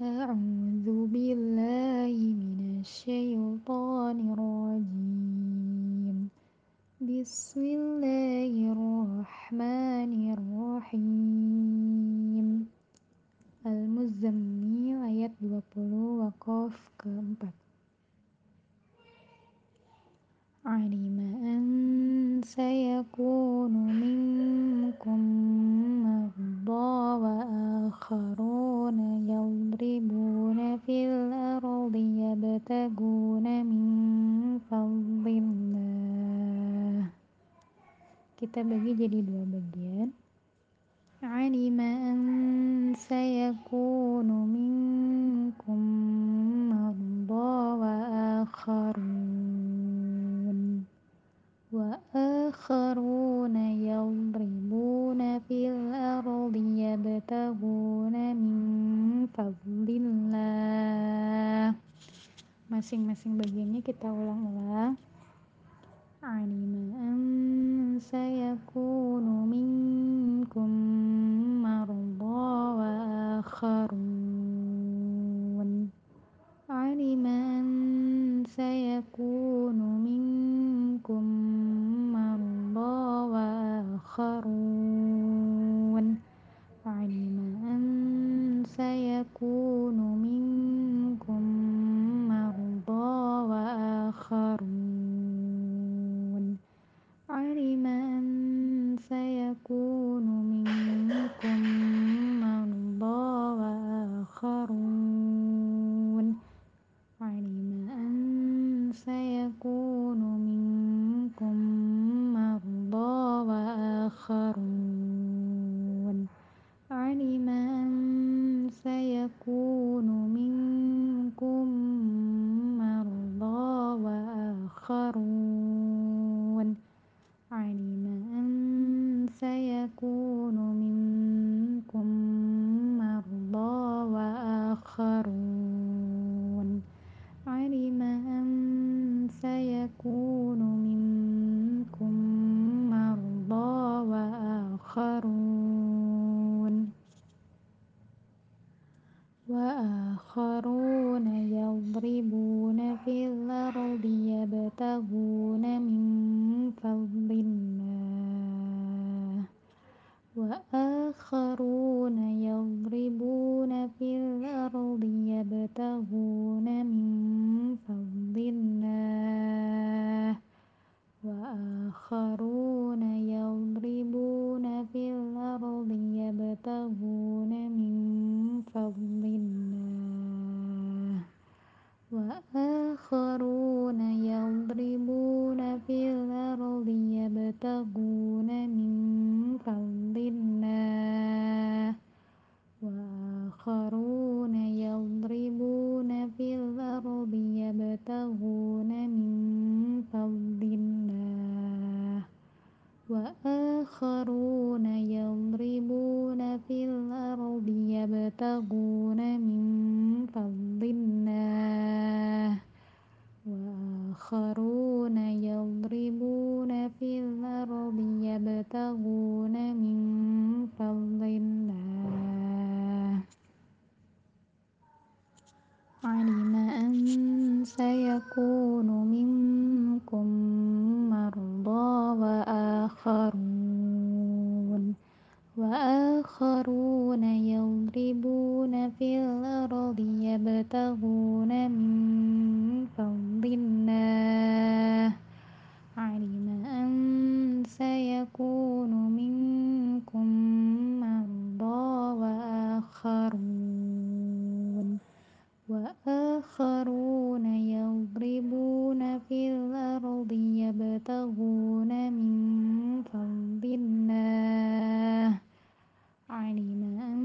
أعوذ بالله من الشيطان الرجيم بسم الله الرحمن الرحيم Al-Muzammil ayat 20 Waqaf keempat Alima an sayakunu minkum kita bagi jadi dua bagian. Alima an sayakunu minkum marba wa akharun. Wa akharun yadribuna fil ardi yabtaguna min fadlillah. Masing-masing bagiannya kita ulang-ulang. Alima an سيكون منكم مرضى وآخرون. علم أن سيكون منكم مرضى وآخرون. علم أن سيكون منكم وآخرون علم أن سيكون منكم مرضى وآخرون علم أن سيكون منكم مرضى وآخرون علم أن سيكون منكم مرضى وآخرون وآخرون يضربون في الأرض يبتغون من فضل الله. وآخرون يضربون في الأرض يبتغون من فضل الله. وآخرون يضربون في الأرض يبتغون من وآخرون يضربون في الأرض يبتغون من فضل الله. وآخرون يضربون في الأرض يبتغون من فضل الله. علم أن سيكون منكم الأرض يبتغون من فضل الله. علم أن سيكون منكم مرضى وآخرون. وآخرون يضربون في الأرض يبتغون من فضل الله. علم أن